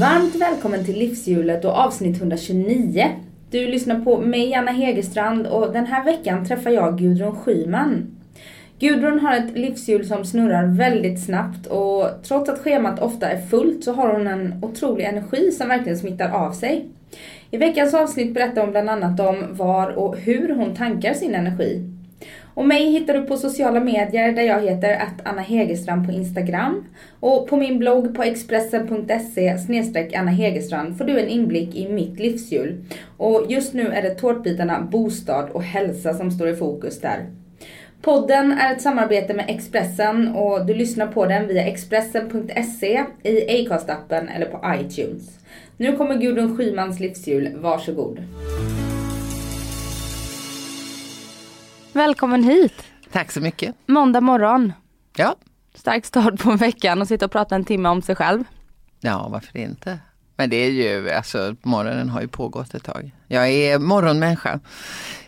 Varmt välkommen till Livshjulet och avsnitt 129. Du lyssnar på mig, Anna Hegerstrand och den här veckan träffar jag Gudrun Schyman. Gudrun har ett livshjul som snurrar väldigt snabbt och trots att schemat ofta är fullt så har hon en otrolig energi som verkligen smittar av sig. I veckans avsnitt berättar hon bland annat om var och hur hon tankar sin energi. Och mig hittar du på sociala medier där jag heter att Anna Hegerstrand på Instagram. Och på min blogg på expressen.se Anna Hegerstrand får du en inblick i mitt livshjul. Och just nu är det tårtbitarna bostad och hälsa som står i fokus där. Podden är ett samarbete med Expressen och du lyssnar på den via Expressen.se i Acast-appen eller på iTunes. Nu kommer Gudrun Schymans livshjul, varsågod. Välkommen hit. Tack så mycket. Måndag morgon. Ja. Stark start på veckan och sitta och prata en timme om sig själv. Ja, varför inte? Men det är ju, alltså morgonen har ju pågått ett tag. Jag är morgonmänniska.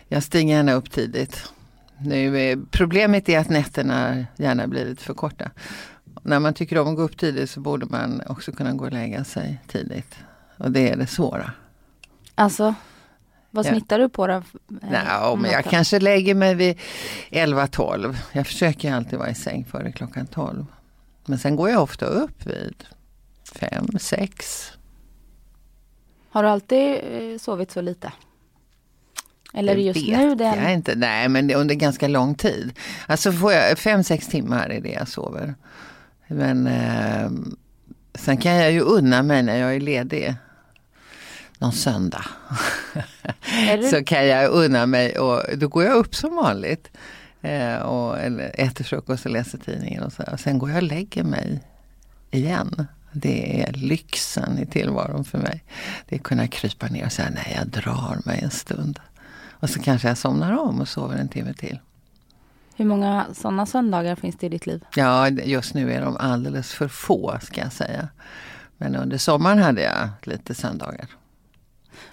Jag stiger gärna upp tidigt. Nu problemet är att nätterna gärna blir lite för korta. När man tycker om att gå upp tidigt så borde man också kunna gå och lägga sig tidigt. Och det är det svåra. Alltså? Vad snittar du på då? Nej, men jag kanske lägger mig vid 11-12. Jag försöker alltid vara i säng före klockan 12. Men sen går jag ofta upp vid 5-6. Har du alltid eh, sovit så lite? Eller det just nu? Den... Jag inte. Nej, men under ganska lång tid. Alltså får jag 5-6 timmar är det jag sover. Men eh, sen kan jag ju unna mig när jag är ledig någon söndag. så kan jag unna mig och då går jag upp som vanligt. Eh, och äter frukost och läser tidningen och så. Och sen går jag och lägger mig igen. Det är lyxen i tillvaron för mig. Det är att kunna krypa ner och säga nej jag drar mig en stund. Och så kanske jag somnar om och sover en timme till. Hur många sådana söndagar finns det i ditt liv? Ja, just nu är de alldeles för få ska jag säga. Men under sommaren hade jag lite söndagar.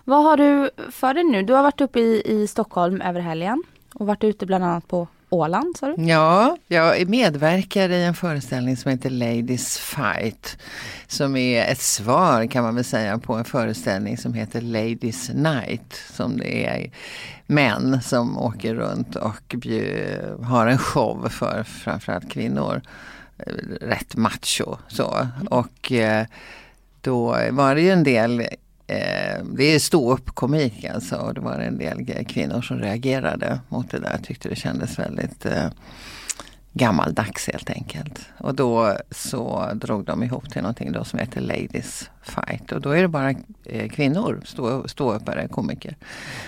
Vad har du för dig nu? Du har varit uppe i, i Stockholm över helgen och varit ute bland annat på Åland sa du? Ja, jag medverkar i en föreställning som heter Ladies Fight. Som är ett svar kan man väl säga på en föreställning som heter Ladies Night. Som det är män som åker runt och har en show för framförallt kvinnor. Rätt macho så. Och eh, då var det ju en del Eh, det är ståuppkomik alltså och det var en del kvinnor som reagerade mot det där. Tyckte det kändes väldigt eh, gammaldags helt enkelt. Och då så drog de ihop till någonting då som heter Ladies Fight. Och då är det bara eh, kvinnor, stå, ståuppare, komiker.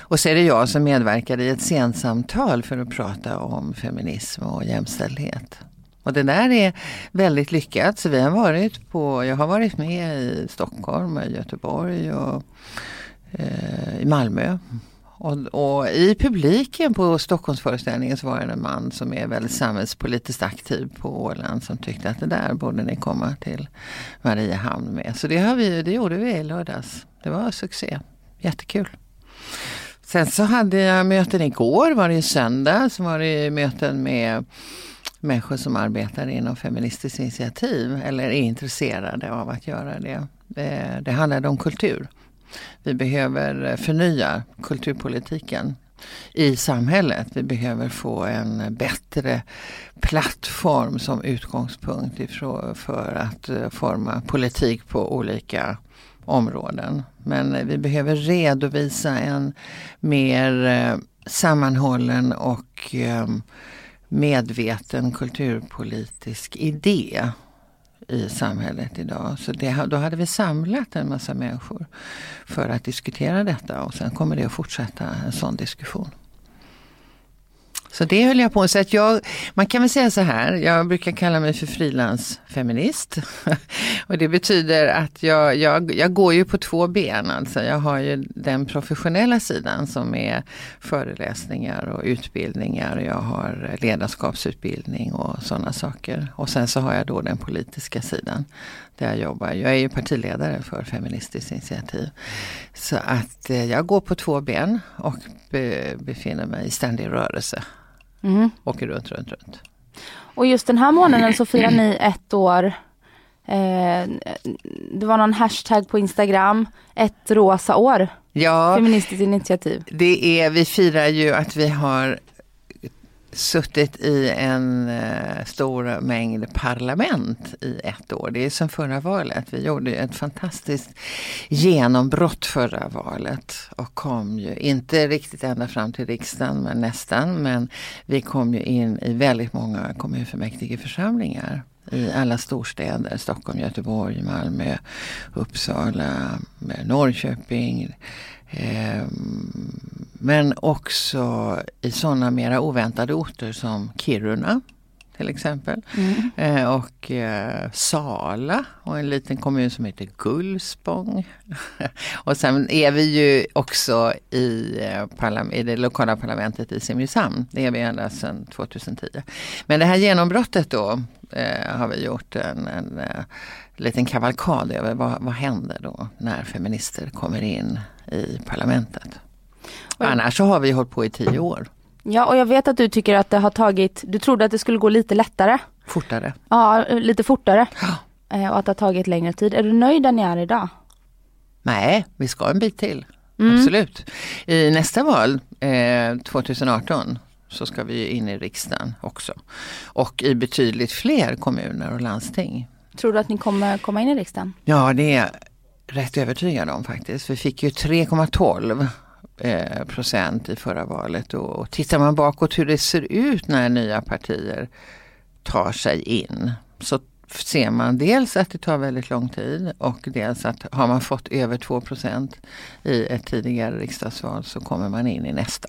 Och så är det jag som medverkar i ett scensamtal för att prata om feminism och jämställdhet. Och det där är väldigt lyckat. Så vi har varit på, jag har varit med i Stockholm, och Göteborg och eh, i Malmö. Och, och, i publiken på Stockholmsföreställningen så var det en man som är väldigt samhällspolitiskt aktiv på Åland som tyckte att det där borde ni komma till Mariehamn med. Så det, har vi, det gjorde vi i lördags. Det var succé. Jättekul. Sen så hade jag möten igår, var det söndag, så var det möten med människor som arbetar inom Feministiskt initiativ eller är intresserade av att göra det. Eh, det, handlade om kultur. Vi behöver förnya kulturpolitiken i samhället. Vi behöver få en bättre plattform som utgångspunkt för att eh, forma politik på olika områden. Men eh, vi behöver redovisa en mer sammanhållen och ehm, medveten kulturpolitisk idé i samhället idag. Så det, då hade vi samlat en massa människor för att diskutera detta och sen kommer det att fortsätta en sån diskussion. Så det höll jag på så att jag, man kan väl säga så här, jag brukar kalla mig för frilansfeminist. och det betyder att jag, jag, jag går ju på två ben. Alltså jag har ju den professionella sidan som är föreläsningar och utbildningar. Jag har ledarskapsutbildning och sådana saker. Och sen så har jag då den politiska sidan där jag jobbar. Jag är ju partiledare för Feministiskt initiativ. Så att eh, jag går på två ben och be, befinner mig i ständig rörelse. Mm. Åker runt, runt, runt. Och just den här månaden så firar ni ett år. Eh, det var någon hashtag på Instagram. Ett rosa år. Ja, Feministiskt initiativ. det är, vi firar ju att vi har suttit i en eh, stor mängd parlament i ett år. Det är som förra valet. Vi gjorde ett fantastiskt genombrott förra valet och kom ju inte riktigt ända fram till riksdagen men nästan. Men vi kom ju in i väldigt många kommunfullmäktigeförsamlingar i alla storstäder. Stockholm, Göteborg, Malmö, Uppsala, Norrköping. Ehm, men också i sådana mera oväntade orter som Kiruna till exempel. Mm. Eh, och eh, Sala och en liten kommun som heter Gullspång. och sen är vi ju också i, eh, i det lokala parlamentet i Simrishamn. Det är vi ända sedan 2010. Men det här genombrottet då eh, har vi gjort en, en eh, liten kavalkad över vad, vad händer då när feminister kommer in i parlamentet. Oj. Annars så har vi hållit på i tio år, Ja och jag vet att du tycker att det har tagit, du trodde att det skulle gå lite lättare. fortare. Ja, lite fortare. Ja. Eh, och att det har tagit längre tid. Är du nöjd där ni är idag? Nej, vi ska en bit till. Mm. Absolut. I nästa val, eh, 2018, så ska vi in i riksdagen också. Och i betydligt fler kommuner och landsting. Tror du att ni kommer komma in i riksdagen? Ja, det är rätt övertygad om faktiskt. Vi fick ju 3,12 eh, procent i förra valet. Och, och tittar man bakåt hur det ser ut när nya partier tar sig in så ser man dels att det tar väldigt lång tid och dels att har man fått över 2 procent i ett tidigare riksdagsval så kommer man in i nästa.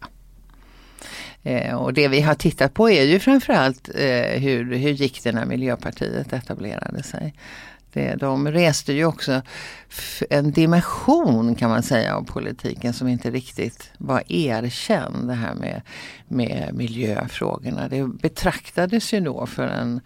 Eh, och det vi har tittat på är ju framförallt eh, hur, hur gick det när Miljöpartiet etablerade sig. Det, eh, de reste ju också en dimension kan man säga av politiken som inte riktigt var erkänd. Det här med, med miljöfrågorna. Det betraktades ju då för en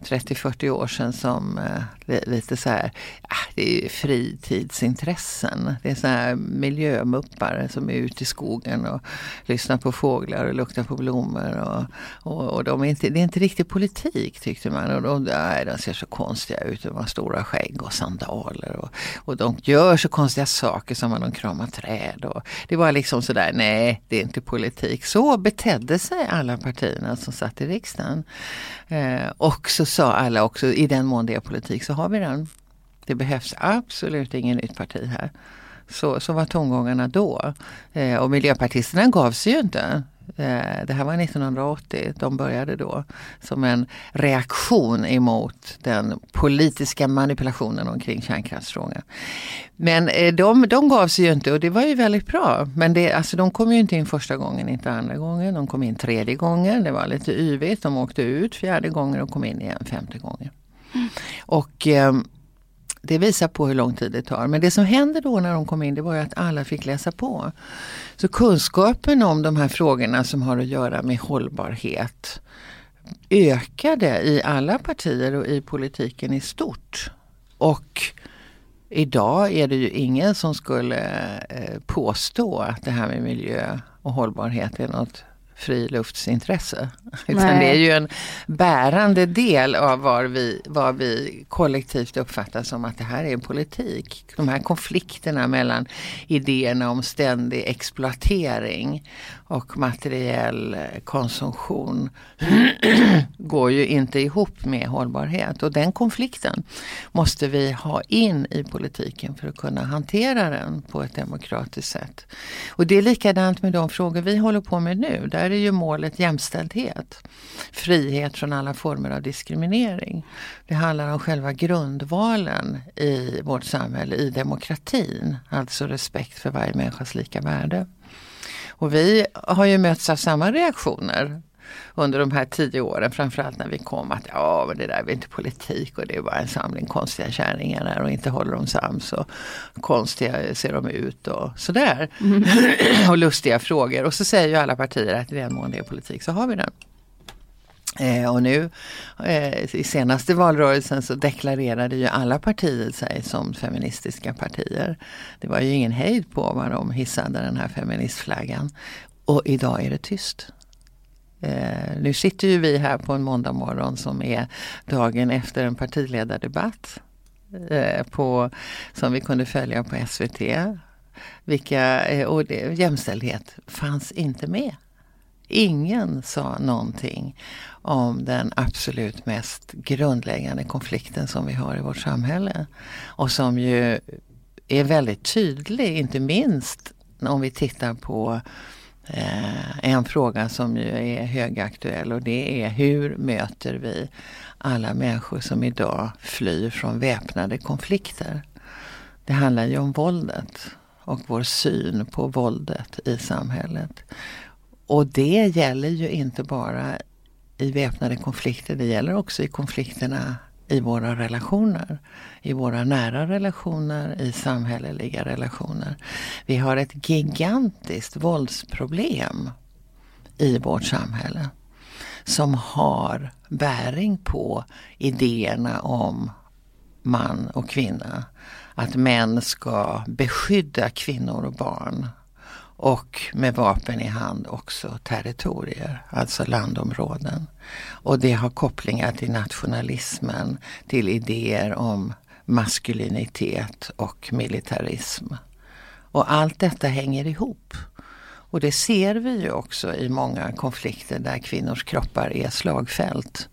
30-40 år sedan som eh, lite så här, ah, det är fritidsintressen. Det är så här miljömuppar som är ute i skogen och lyssnar på fåglar och luktar på blommor. Och, och, och de är inte, det är inte riktigt politik tyckte man. Och de, nej, de ser så konstiga ut, de har stora skägg och sandaler. Och, och de gör så konstiga saker som att de kramar träd. Och det var liksom sådär, nej det är inte politik. Så betedde sig alla partierna som satt i riksdagen. Eh, och så sa alla också, i den mån det är politik så har vi den. Det behövs absolut ingen nytt parti här. Så, så var tongångarna då. Eh, och miljöpartisterna gav sig ju inte. Eh, det här var 1980, de började då som en reaktion emot den politiska manipulationen omkring kärnkraftsfrågan. Men eh, de, de gav sig ju inte och det var ju väldigt bra. Men det, alltså, de kom ju inte in första gången, inte andra gången. De kom in tredje gången, det var lite yvigt. De åkte ut fjärde gången och kom in igen femte gången. Och eh, det visar på hur lång tid det tar. Men det som hände då när de kom in det var ju att alla fick läsa på. Så kunskapen om de här frågorna som har att göra med hållbarhet ökade i alla partier och i politiken i stort. Och idag är det ju ingen som skulle eh, påstå att det här med miljö och hållbarhet är något friluftsintresse. Utan Nej. det är ju en bärande del av vad vi, vad vi kollektivt uppfattar som att det här är politik. De här konflikterna mellan idéerna om ständig exploatering och materiell eh, konsumtion går ju inte ihop med hållbarhet. Och den konflikten måste vi ha in i politiken för att kunna hantera den på ett demokratiskt sätt. Och det är likadant med de frågor vi håller på med nu. Där är ju målet jämställdhet. Frihet från alla former av diskriminering. Det handlar om själva grundvalen i vårt samhälle, i demokratin. Alltså respekt för varje människas lika värde. Och vi har ju mötts av samma reaktioner under de här tio åren, framförallt när vi kom, att ja men det där är inte politik och det är bara en samling konstiga kärringar där och inte håller de sams och konstiga ser de ut och sådär. Mm. och lustiga frågor. Och så säger ju alla partier att i den mån det är politik så har vi den. Eh, och nu eh, i senaste valrörelsen så deklarerade ju alla partier sig som feministiska partier. Det var ju ingen hejd på vad de hissade den här feministflaggan. Och idag är det tyst. Eh, nu sitter ju vi här på en måndag morgon som är dagen efter en partiledardebatt. Eh, på, som vi kunde följa på SVT. Vilka, eh, och det, jämställdhet fanns inte med. Ingen sa någonting om den absolut mest grundläggande konflikten som vi har i vårt samhälle. Och som ju är väldigt tydlig, inte minst om vi tittar på eh, Eh, en fråga som ju är högaktuell och det är hur möter vi alla människor som idag flyr från väpnade konflikter. Det handlar ju om våldet och vår syn på våldet i samhället. Och det gäller ju inte bara i väpnade konflikter, det gäller också i konflikterna i våra relationer. I våra nära relationer, i samhälleliga relationer. Vi har ett gigantiskt våldsproblem i vårt samhälle. Som har bäring på idéerna om man och kvinna. Att män ska beskydda kvinnor och barn och med vapen i hand också territorier, alltså landområden. Och det har kopplingar till nationalismen, till idéer om maskulinitet och militarism. Och allt detta hänger ihop. Och det ser vi ju också i många konflikter där kvinnors kroppar är slagfält.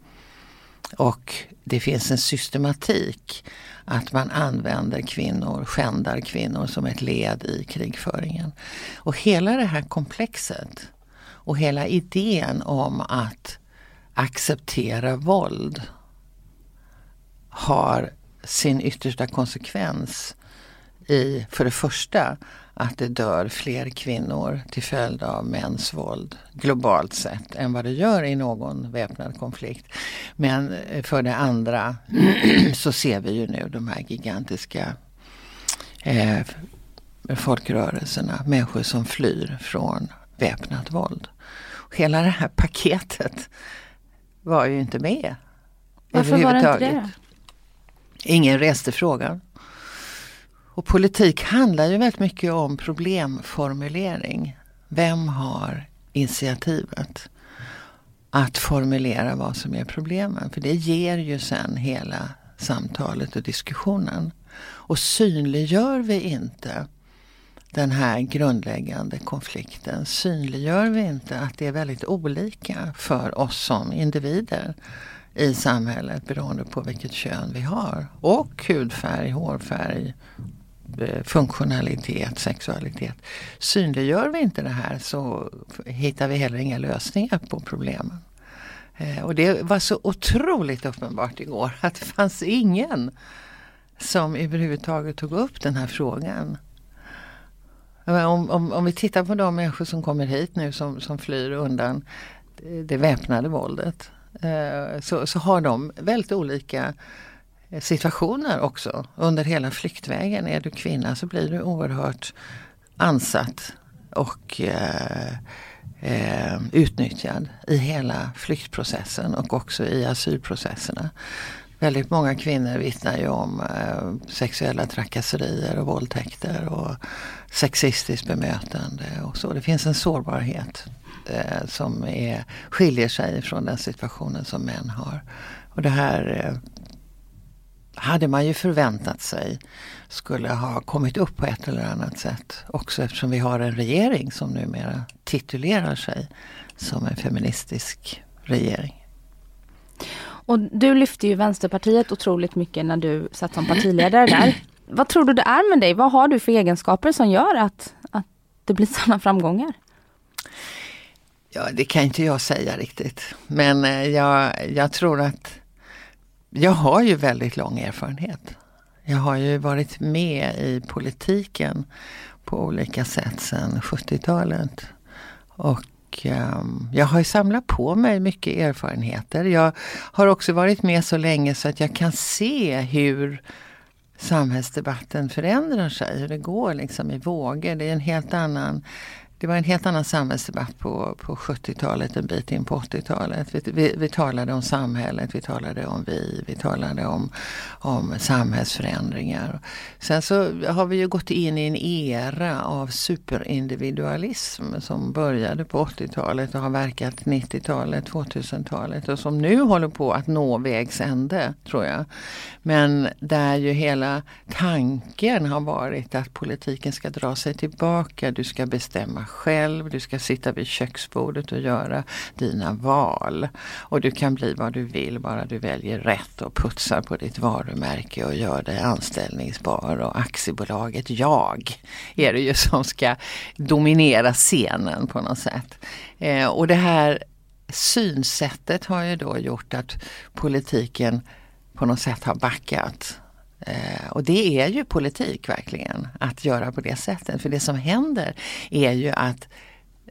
Och det finns en systematik att man använder kvinnor, skändar kvinnor som ett led i krigföringen. Och hela det här komplexet och hela idén om att acceptera våld har sin yttersta konsekvens i, för det första, att det dör fler kvinnor till följd av mäns våld globalt sett än vad det gör i någon väpnad konflikt. Men eh, för det andra så ser vi ju nu de här gigantiska eh, folkrörelserna, människor som flyr från väpnat våld. Hela det här paketet var ju inte med. Varför var det inte det? Ingen reste frågan. Och politik handlar ju väldigt mycket om problemformulering. Vem har initiativet att formulera vad som är problemen? För det ger ju sen hela samtalet och diskussionen. Och synliggör vi inte den här grundläggande konflikten, synliggör vi inte att det är väldigt olika för oss som individer i samhället beroende på vilket kön vi har. Och hudfärg, hårfärg, Eh, funktionalitet, sexualitet. Synliggör vi inte det här så hittar vi heller inga lösningar på problemen. Eh, och det var så otroligt uppenbart igår att det fanns ingen som överhuvudtaget tog upp den här frågan. Om, om, om vi tittar på de människor som kommer hit nu som, som flyr undan det väpnade våldet. Eh, så, så har de väldigt olika situationer också. Under hela flyktvägen. Är du kvinna så blir du oerhört ansatt och eh, eh, utnyttjad i hela flyktprocessen och också i asylprocesserna. Väldigt många kvinnor vittnar ju om eh, sexuella trakasserier och våldtäkter och sexistiskt bemötande och så. Det finns en sårbarhet eh, som är, skiljer sig från den situationen som män har. Och det här eh, hade man ju förväntat sig skulle ha kommit upp på ett eller annat sätt. Också eftersom vi har en regering som numera titulerar sig som en feministisk regering. Och du lyfte ju Vänsterpartiet otroligt mycket när du satt som partiledare där. Vad tror du det är med dig? Vad har du för egenskaper som gör att, att det blir sådana framgångar? Ja, det kan inte jag säga riktigt. Men eh, jag, jag tror att jag har ju väldigt lång erfarenhet. Jag har ju varit med i politiken på olika sätt sedan 70-talet. Och um, jag har samlat på mig mycket erfarenheter. Jag har också varit med så länge så att jag kan se hur samhällsdebatten förändrar sig. Hur det går liksom i vågor. Det är en helt annan det var en helt annan samhällsdebatt på, på 70-talet, en bit in på 80-talet. Vi, vi, vi, talade om samhället, vi talade om vi, vi talade om, om samhällsförändringar. Sen så har vi ju gått in i en era av superindividualism som började på 80-talet och har verkat 90-talet, 2000-talet och som nu håller på att nå vägs ände, tror jag. Men där ju hela tanken har varit att politiken ska dra sig tillbaka, du ska bestämma själv, du ska sitta vid köksbordet och göra dina val. Och du kan bli vad du vill bara du väljer rätt och putsar på ditt varumärke och gör dig anställningsbar. Och aktiebolaget jag är det ju som ska dominera scenen på något sätt. Eh, och det här synsättet har ju då gjort att politiken på något sätt har backat. Eh, och det är ju politik verkligen, att göra på det sättet. För det som händer är ju att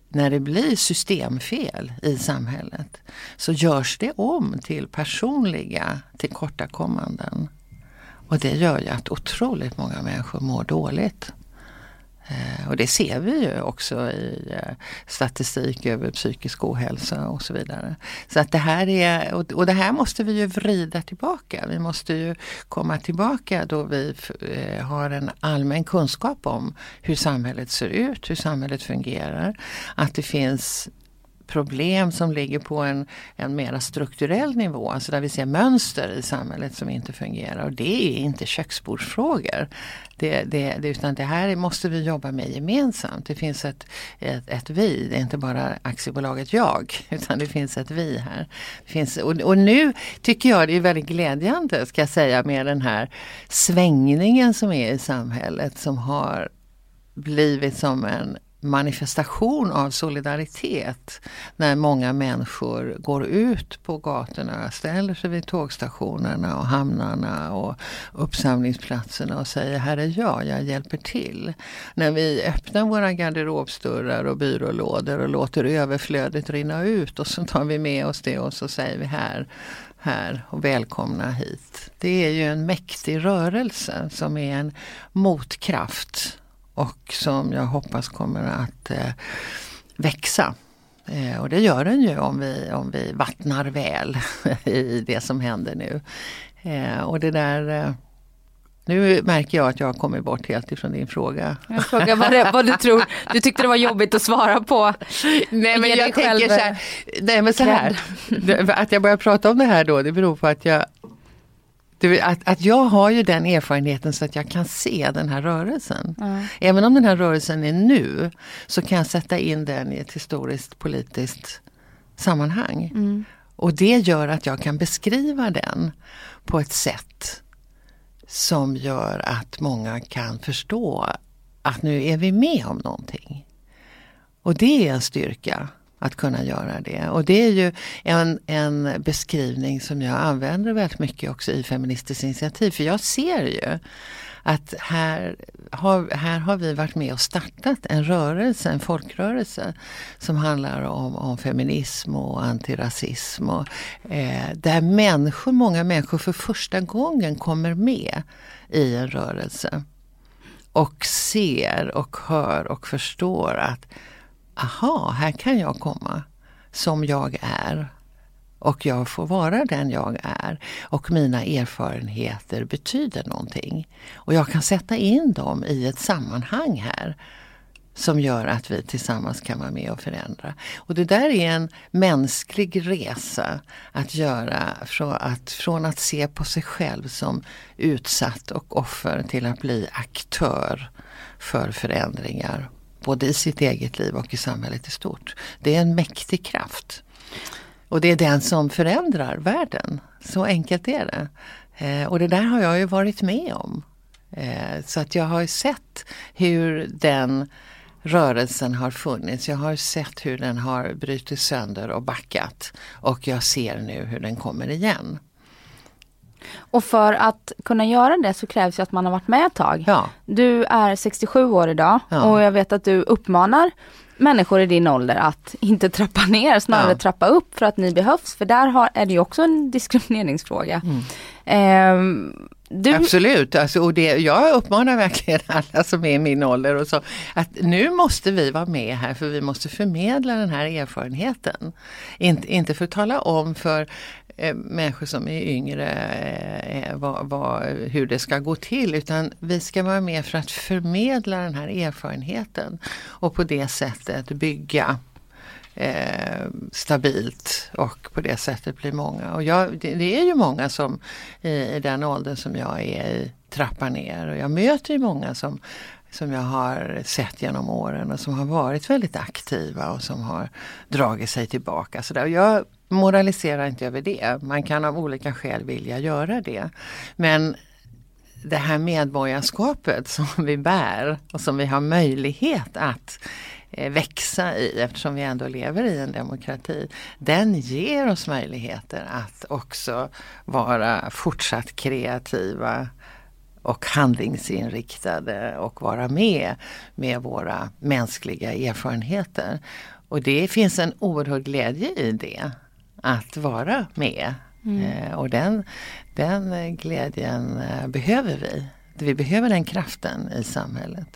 när det blir systemfel i samhället så görs det om till personliga tillkortakommanden. Och det gör ju att otroligt många människor mår dåligt. Eh, och det ser vi ju också i eh, statistik över psykisk ohälsa och så vidare. Så att det här är, och det här måste vi ju vrida tillbaka. Vi måste ju komma tillbaka då vi eh, har en allmän kunskap om hur samhället ser ut, hur samhället fungerar. Att det finns problem som ligger på en, en mera strukturell nivå, alltså där vi ser mönster i samhället som inte fungerar. Och det är inte köksbordsfrågor. Det, det, det, utan det här måste vi jobba med gemensamt. Det finns ett, ett, ett vi, det är inte bara aktiebolaget jag, utan det finns ett vi här. Det finns, och, och nu tycker jag det är väldigt glädjande, ska jag säga, med den här svängningen som är i samhället som har blivit som en manifestation av solidaritet när många människor går ut på gatorna, ställer sig vid tågstationerna och hamnarna och uppsamlingsplatserna och säger här är jag, jag hjälper till. När vi öppnar våra garderobsdörrar och byrålådor och låter överflödet rinna ut och så tar vi med oss det och så säger vi här här och välkomna hit. Det är ju en mäktig rörelse som är en motkraft och som jag hoppas kommer att eh, växa. Eh, och det gör den ju om vi, om vi vattnar väl i det som händer nu. Eh, och det där eh, nu märker jag att jag har kommit bort helt ifrån din fråga. Jag frågar vad, det, vad du tror, du tyckte det var jobbigt att svara på. Nej men jag tänker så här, nej men så här, att jag börjar prata om det här då det beror på att jag att, att jag har ju den erfarenheten så att jag kan se den här rörelsen. Mm. Även om den här rörelsen är nu så kan jag sätta in den i ett historiskt politiskt sammanhang. Mm. Och det gör att jag kan beskriva den på ett sätt som gör att många kan förstå att nu är vi med om någonting. Och det är en styrka att kunna göra det. Och det är ju en, en beskrivning som jag använder väldigt mycket också i Feministiskt initiativ. För jag ser ju att här har, här har vi varit med och startat en rörelse, en folkrörelse som handlar om, om feminism och antirasism. Och, eh, där människor, många människor för första gången kommer med i en rörelse. Och ser och hör och förstår att aha, här kan jag komma som jag är. Och jag får vara den jag är. Och mina erfarenheter betyder någonting. Och jag kan sätta in dem i ett sammanhang här som gör att vi tillsammans kan vara med och förändra. Och det där är en mänsklig resa att göra från att, från att se på sig själv som utsatt och offer till att bli aktör för förändringar både i sitt eget liv och i samhället i stort. Det är en mäktig kraft. Och det är den som förändrar världen. Så enkelt är det. Eh, och det där har jag ju varit med om. Eh, så att jag har sett hur den rörelsen har funnits. Jag har sett hur den har brutit sönder och backat. Och jag ser nu hur den kommer igen. Och för att kunna göra det så krävs ju att man har varit med ett tag. Ja. Du är 67 år idag Ja. och jag vet att du uppmanar människor i din ålder att inte trappa ner, snarare Ja. trappa upp för att ni behövs. För där har, är det ju också en diskrimineringsfråga. Ehm, du, Absolut, alltså, och det, jag uppmanar verkligen alla som är i min ålder och så att nu måste vi vara med här för vi måste förmedla den här erfarenheten. Inte, inte för att tala om för Eh, människor som är yngre eh, eh, vad, vad, hur det ska gå till utan vi ska vara med för att förmedla den här erfarenheten och på det sättet bygga eh, stabilt och på det sättet blir många. Och jag, det, det är ju många som i, i den åldern som jag är i trappar ner och jag möter ju många som som jag har sett genom åren och som har varit väldigt aktiva och som har dragit sig tillbaka. Så där. Och Jag moraliserar inte över det. Man kan av olika skäl vilja göra det. Men det här medborgarskapet som vi bär och som vi har möjlighet att eh, växa i eftersom vi ändå lever i en demokrati. Den ger oss möjligheter att också vara fortsatt kreativa och handlingsinriktade och vara med med våra mänskliga erfarenheter. Och det finns en oerhörd glädje i det, att vara med. Eh, och den, den glädjen eh, behöver vi. Vi behöver den kraften i samhället.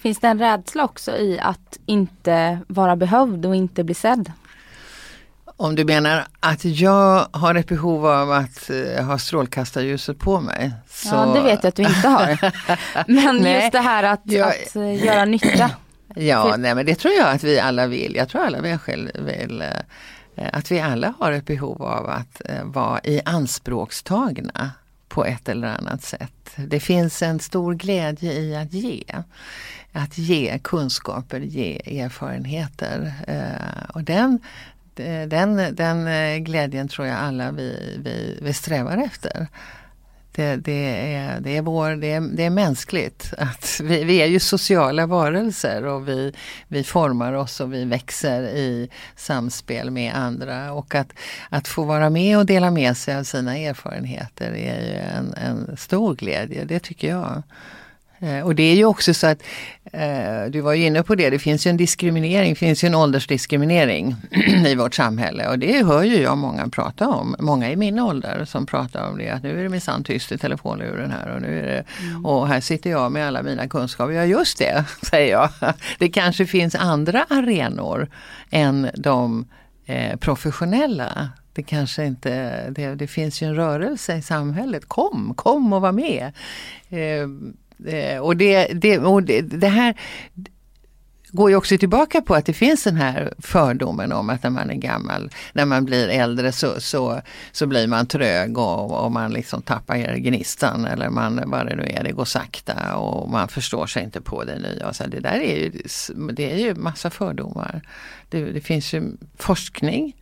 finns det en rädsla också i att inte vara behövd och inte bli sedd? Om du menar att jag har ett behov av att eh, ha strålkastarljuset på mig. Så... Ja, det vet jag att du inte har. Men Nej, just det här att, jag- att göra nytta. Ja, nej men det tror jag att vi alla vill. Jag tror alla vi själv vill eh, Eh, att vi alla har ett behov av att eh, vara i anspråkstagna på ett eller annat sätt. Det finns en stor glädje i att ge. Att ge kunskaper, ge erfarenheter. Eh, och den, den, den glädjen tror jag alla vi, vi, vi strävar efter. Det, det, är, det, är vår, det, är, det är mänskligt. Att vi, vi är ju sociala varelser och vi, vi formar oss och vi växer i samspel med andra. Och att, att få vara med och dela med sig av sina erfarenheter är ju en, en stor glädje, det tycker jag. Eh, Och det är ju också så att, eh, du var ju inne på det, det finns ju en diskriminering, det finns ju en åldersdiskriminering i vårt samhälle. Och det hör ju jag många prata om, många i min ålder som pratar om det. Att nu är det minsann tyst i telefonluren här och nu är det, och här sitter jag med alla mina kunskaper. Ja just det, säger jag. Det kanske finns andra arenor än de eh, professionella. Det kanske inte, det, det finns ju en rörelse i samhället. Kom, kom och var med. Eh, Eh, och det, det, och det, det här går ju också tillbaka på att det finns den här fördomen om att när man är gammal, när man blir äldre så, så, så blir man trög och, och man liksom tappar gnistan eller man, vad det nu är, det går sakta och man förstår sig inte på det nya. Och så det där är ju, det är ju massa fördomar. Det, det finns ju forskning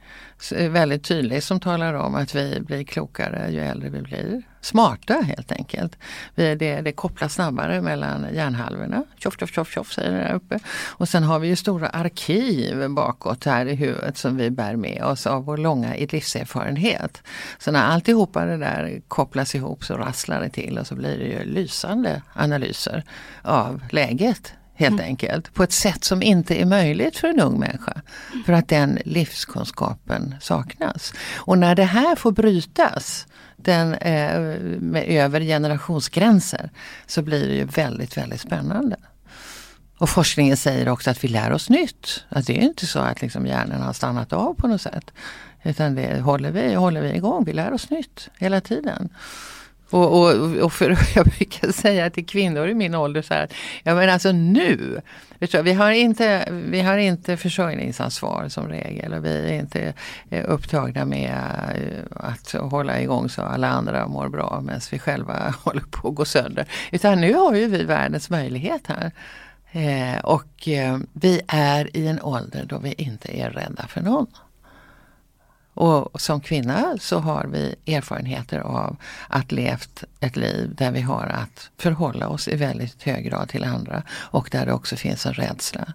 Eh, väldigt tydlig som talar om att vi blir klokare ju äldre vi blir. Smarta helt enkelt. Vi, det, det kopplas snabbare mellan hjärnhalvorna. Tjoff, tjoff, tjoff, tjoff säger det där uppe. Och sen har vi ju stora arkiv bakåt här i huvudet som vi bär med oss av vår långa livserfarenhet. Så när alltihopa det där kopplas ihop så rasslar det till och så blir det ju lysande analyser av läget helt enkelt. På ett sätt som inte är möjligt för en ung människa. För att den livskunskapen saknas. Och när det här får brytas den, eh, med, över generationsgränser så blir det ju väldigt, väldigt spännande. Och forskningen säger också att vi lär oss nytt. Att det är inte så att liksom hjärnan har stannat av på något sätt. Utan det håller vi, håller vi igång, vi lär oss nytt hela tiden. Och, och, och för, jag brukar säga till kvinnor i min ålder så här, ja men alltså nu, du, vi, har inte, vi har inte försörjningsansvar som regel och vi är inte eh, upptagna med eh, att hålla igång så alla andra mår bra medan vi själva håller på att gå sönder. Utan nu har ju vi världens möjlighet här. Eh, och eh, vi är i en ålder då vi inte är rädda för någon. Och som kvinna så har vi erfarenheter av att levt ett liv där vi har att förhålla oss i väldigt hög grad till andra och där det också finns en rädsla.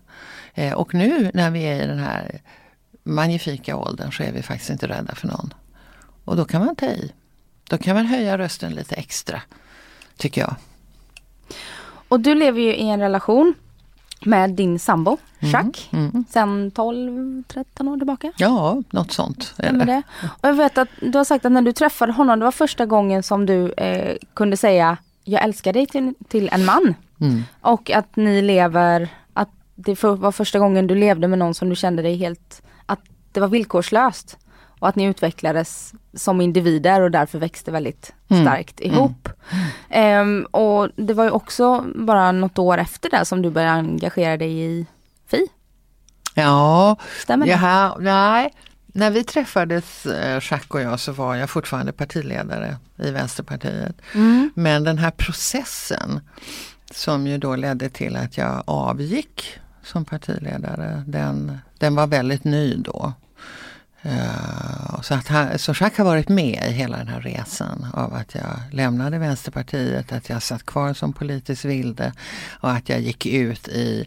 Eh, och nu när vi är i den här magnifika åldern så är vi faktiskt inte rädda för någon. Och då kan man ta i. då kan man höja rösten lite extra, tycker jag. Och du lever ju i en relation med din sambo, Jacques, Mm, mm. sen 12-13 år tillbaka. Ja, något sånt. är det? Och jag vet att du har sagt att när du träffade honom, det var första gången som du eh, kunde säga jag älskar dig till, till en man. Mm. Och att ni lever, att det var första gången du levde med någon som du kände dig helt, att det var villkorslöst. Och att ni utvecklades som individer och därför växte väldigt Mm. starkt ihop. Ehm, och det var ju också bara något år efter det som du började engagera dig i Fi. Ja, Stämmer det? Jaha, nej. När vi träffades, eh, Jacques och jag, så var jag fortfarande partiledare i Vänsterpartiet. Mm. Men den här processen som ju då ledde till att jag avgick som partiledare, den, den var väldigt ny då. Eh, så, att han, så Jacques har varit med i hela den här resan av att jag lämnade Vänsterpartiet, att jag satt kvar som politisk vilde och att jag gick ut i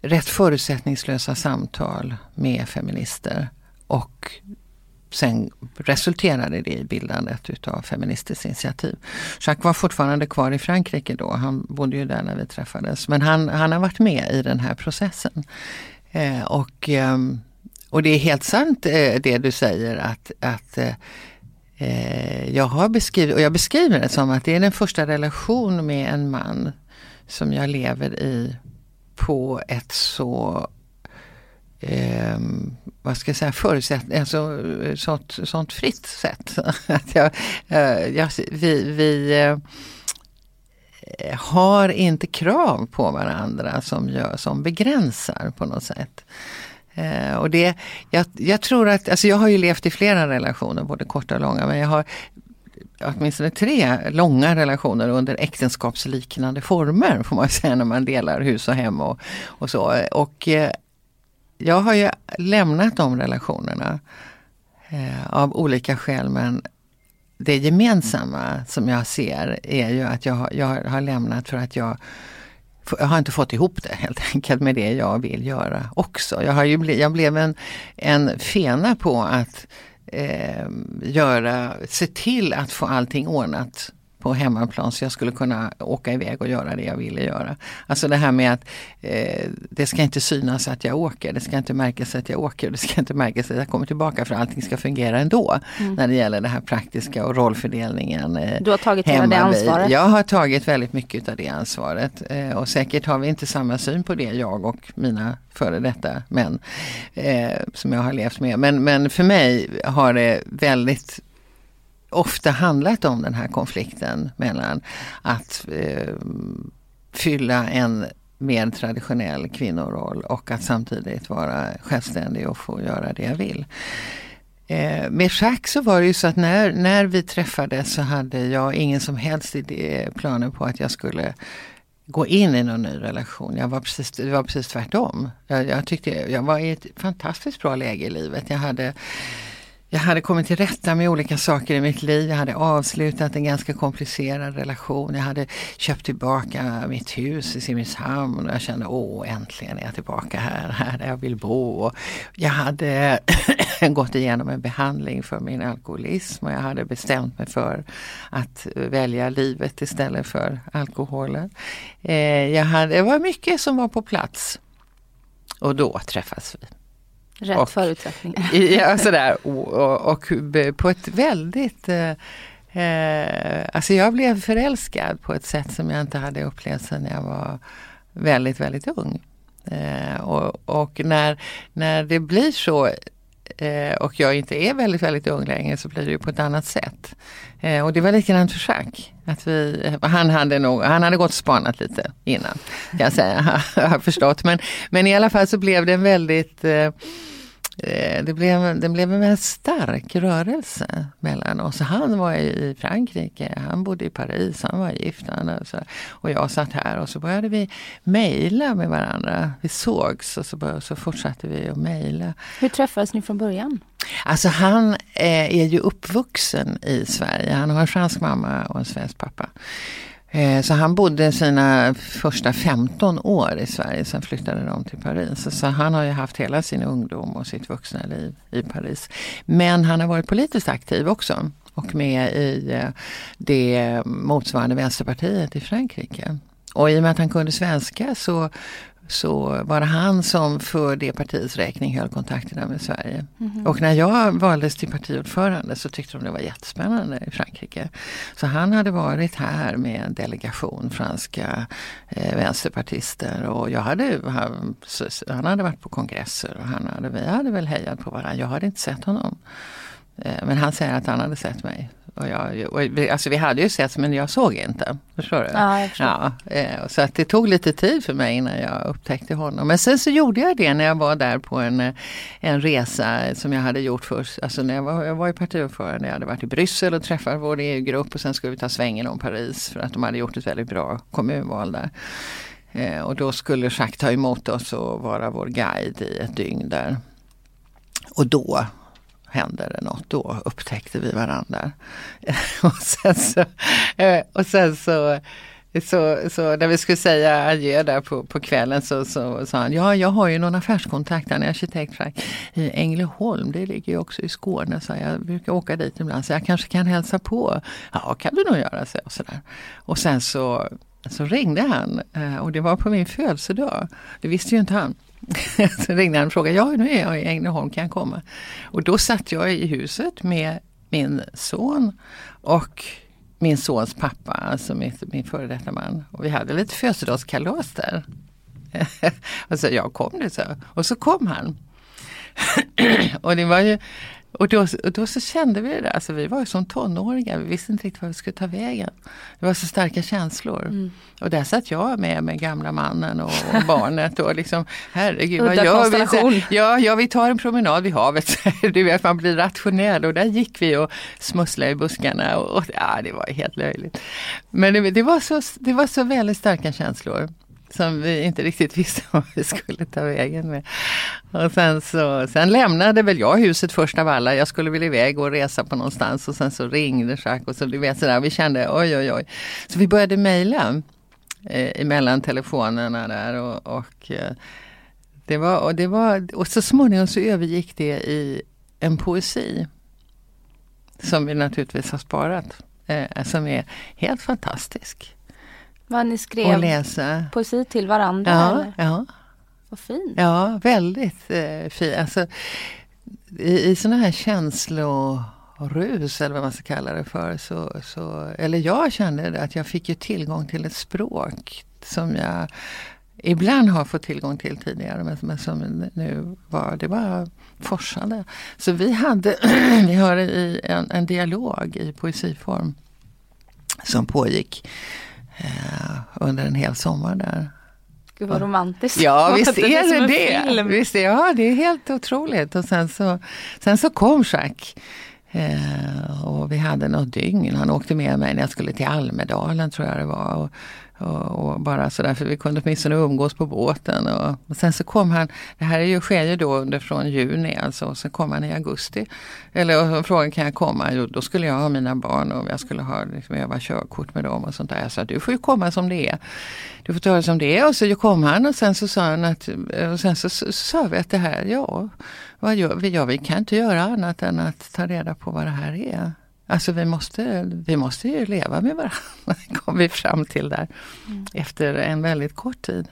rätt förutsättningslösa samtal med feminister. Och sen resulterade det i bildandet utav Feministiskt initiativ. Jacques var fortfarande kvar i Frankrike då, han bodde ju där när vi träffades. Men han, han har varit med i den här processen. Eh, och, ehm, och det är helt sant eh, det du säger att, att eh, eh, jag har beskrivit, och jag beskriver det som att det är den första relation med en man som jag lever i på ett så eh, vad ska jag säga, förutsättning, alltså sånt, sånt fritt sätt. att jag, eh, jag, vi vi eh, har inte krav på varandra som, gör, som begränsar på något sätt. Eh, och det, jag, jag tror att, alltså jag har ju levt i flera relationer, både korta och långa, men jag har åtminstone tre långa relationer under äktenskapsliknande former får man säga när man delar hus och hem och, och så. Och eh, jag har ju lämnat de relationerna eh, av olika skäl men det gemensamma som jag ser är ju att jag, jag har lämnat för att jag jag har inte fått ihop det helt enkelt med det jag vill göra också. Jag, har ju ble, jag blev en, en fena på att eh, göra, se till att få allting ordnat på hemmaplan så jag skulle kunna åka iväg och göra det jag ville göra. Alltså det här med att eh, det ska inte synas att jag åker, det ska inte märkas att jag åker, det ska inte märkas att jag kommer tillbaka för allting ska fungera ändå. När det gäller det här praktiska och rollfördelningen. Eh, Du har tagit hela det ansvaret. Jag har tagit väldigt mycket av det ansvaret eh, och säkert har vi inte samma syn på det jag och mina före detta män eh, som jag har levt med. Men, men för mig har det väldigt ofta handlat om den här konflikten mellan att eh, fylla en mer traditionell kvinnoroll och att samtidigt vara självständig och få göra det jag vill. Eh, med Schack så var det ju så att när, när vi träffades så hade jag ingen som helst idé, planer på att jag skulle gå in i någon ny relation. Jag var precis, det var precis tvärtom. Jag, jag tyckte jag var i ett fantastiskt bra läge i livet. Jag hade jag hade kommit till rätta med olika saker i mitt liv. Jag hade avslutat en ganska komplicerad relation. Jag hade köpt tillbaka mitt hus i Simrishamn och jag kände åh äntligen är jag tillbaka här, här där jag vill bo. Och jag hade gått igenom en behandling för min alkoholism och jag hade bestämt mig för att välja livet istället för alkoholen. Eh, jag hade, det var mycket som var på plats. Och då träffas vi. Rätt Och- förutsättningar. Ja, sådär. Och, och, på ett väldigt... Eh, eh, alltså jag blev förälskad på ett sätt som jag inte hade upplevt sedan jag var väldigt, väldigt ung. Eh, och och när, när det blir så Eh, och jag inte är väldigt, väldigt ung längre så blir det ju på ett annat sätt. Eh, och det var likadant för Jacques. Att vi, han, hade nog, han hade gått och spanat lite innan, kan jag säga. Jag har förstått. Men, men i alla fall så blev det en väldigt Eh, det blev, det blev en väldigt stark rörelse mellan oss. Han var i Frankrike, han bodde i Paris, han var gift. Han och, så, och jag satt här och så började vi mejla med varandra. Vi sågs och så, började, så fortsatte vi att mejla. Hur träffades ni från början? Alltså han eh, är ju uppvuxen i Sverige. Han har en fransk mamma och en svensk pappa. Eh, så han bodde sina första 15 år i Sverige, sen flyttade de till Paris. Så, han har ju haft hela sin ungdom och sitt vuxna liv i Paris. Men han har varit politiskt aktiv också. och med i eh, det motsvarande Vänsterpartiet i Frankrike. Och i och med att han kunde svenska så så var det han som för det partiets räkning höll kontakterna med Sverige. Mm. Och när jag valdes till partiordförande så tyckte de det var jättespännande i Frankrike. Så han hade varit här med en delegation franska eh, vänsterpartister och jag hade, han, han, hade varit på kongresser och han hade, vi hade väl hejat på varandra. Jag hade inte sett honom. Eh, men han säger att han hade sett mig. Och jag, och alltså vi hade ju sett men jag såg inte. Förstår du? Ja, jag förstår. Ja, eh, så att det tog lite tid för mig innan jag upptäckte honom. Men sen så gjorde jag det när jag var där på en, eh, en resa som jag hade gjort först. Alltså när jag var, jag var i partiordförande. Jag hade varit i Bryssel och träffat vår EU-grupp och sen skulle vi ta svängen om Paris för att de hade gjort ett väldigt bra kommunval där. Och då skulle Jacques ta emot oss och vara vår guide i ett dygn där. Och då hände det något. Då upptäckte vi varandra. och sen så, eh, och sen så så, så när vi skulle säga adjö där på, på kvällen så, så sa han, ja jag har ju någon affärskontakt, han är arkitekt i Ängelholm, det ligger ju också i Skåne, så jag brukar åka dit ibland, så jag kanske kan hälsa på. Ja kan du nog göra, så, och, sådär. och sen så, så ringde han eh, och det var på min födelsedag, det visste ju inte han. så ringde han och frågade, ja nu är jag i Ängelholm, kan jag komma? Och då satt jag i huset med min son och min sons pappa, alltså min, min före detta man. Och vi hade lite födelsedagskalas där. och så jag kom det så. Och så kom han. och det var ju och då, och då så kände vi det, alltså vi var ju som tonåringar, vi visste inte riktigt var vi skulle ta vägen. Det var så starka känslor. Mm. Och där satt jag med med gamla mannen och, och barnet och liksom herregud vad gör vi? ja, ja, vi tar en promenad vid havet. du vet man blir rationell och där gick vi och smusslade i buskarna och, och ja, det var helt löjligt. Men det, det, var så, det var så väldigt starka känslor som vi inte riktigt visste vad vi skulle ta vägen med. Och sen, så, sen lämnade väl jag huset först av alla. Jag skulle väl iväg och resa på någonstans och sen så ringde Jacques och så du vet sådär. Vi kände oj oj oj. Så vi började mejla eh, emellan telefonerna där och, och eh, det var, och det var, och så småningom så övergick det i en poesi. Som vi naturligtvis har sparat. Eh, som är helt fantastisk. Vad ni skrev och läsa. poesi till varandra? Ja, eller? ja. Vad fint. Ja, väldigt eh, fint. Alltså, I i sådana här känslorus eller vad man ska kalla det för. Så, så, eller jag kände att jag fick ju tillgång till ett språk som jag ibland har fått tillgång till tidigare men, men som nu var, det var forsande. Så vi hade, vi har en, en dialog i poesiform som pågick under en hel sommar där. Gud vad romantiskt. Ja visst är det det. Visst, ja det är helt otroligt. Och sen så, sen så kom Jacques. Eh, och vi hade något dygn. Han åkte med mig när jag skulle till Almedalen tror jag det var. Och, och, och, bara sådär, för vi kunde åtminstone umgås på båten. Och, och, sen så kom han, det här är ju, sker ju då under från juni alltså, och sen kom han i augusti. Eller och frågan kan jag komma? Jo, då skulle jag ha mina barn och jag skulle ha liksom, öva körkort med dem och sånt där. Jag sa du får ju komma som det är. Du får ta det som det är. Och så kom han och sen så sa han att, och sen så, så, så sa vi att det här, ja, vad gör vi? Ja, vi kan inte göra annat än att ta reda på vad det här är. Alltså vi måste, vi måste ju leva med varandra, kom vi fram till där. Mm. Efter en väldigt kort tid.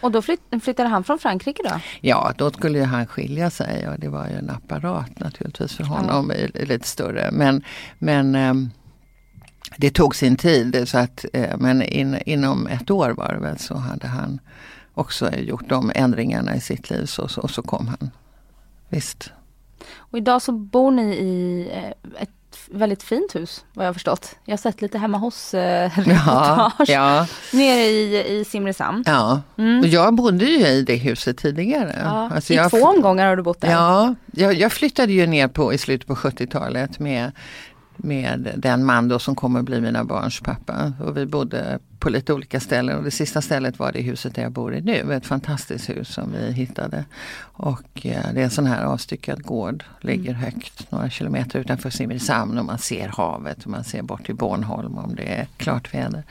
Och då flytt, flyttade han från Frankrike då? Ja, då skulle han skilja sig och det var ju en apparat naturligtvis för honom, ja. lite större. Men, men um, det tog sin tid, så att, uh, men in, inom ett år var det väl så hade han också gjort de ändringarna i sitt liv så, så, och så kom han. Visst. Och idag så bor ni i eh, ett väldigt fint hus vad jag har förstått. Jag har sett lite hemma hos eh, ja, ja. nere i, i Simrishamn. Ja, mm. och jag bodde ju i det huset tidigare. Ja, alltså I jag, två omgångar har du bott där. Ja, jag, jag flyttade ju ner på, i slutet på 70-talet med med den man då som kommer bli mina barns pappa. Och vi bodde på lite olika ställen och det sista stället var det huset där jag bor i nu. Ett fantastiskt hus som vi hittade. Och eh, det är en sån här avstyckad gård. Ligger mm. högt några kilometer utanför Simrishamn och man ser havet och man ser bort till Bornholm om det är klart väder.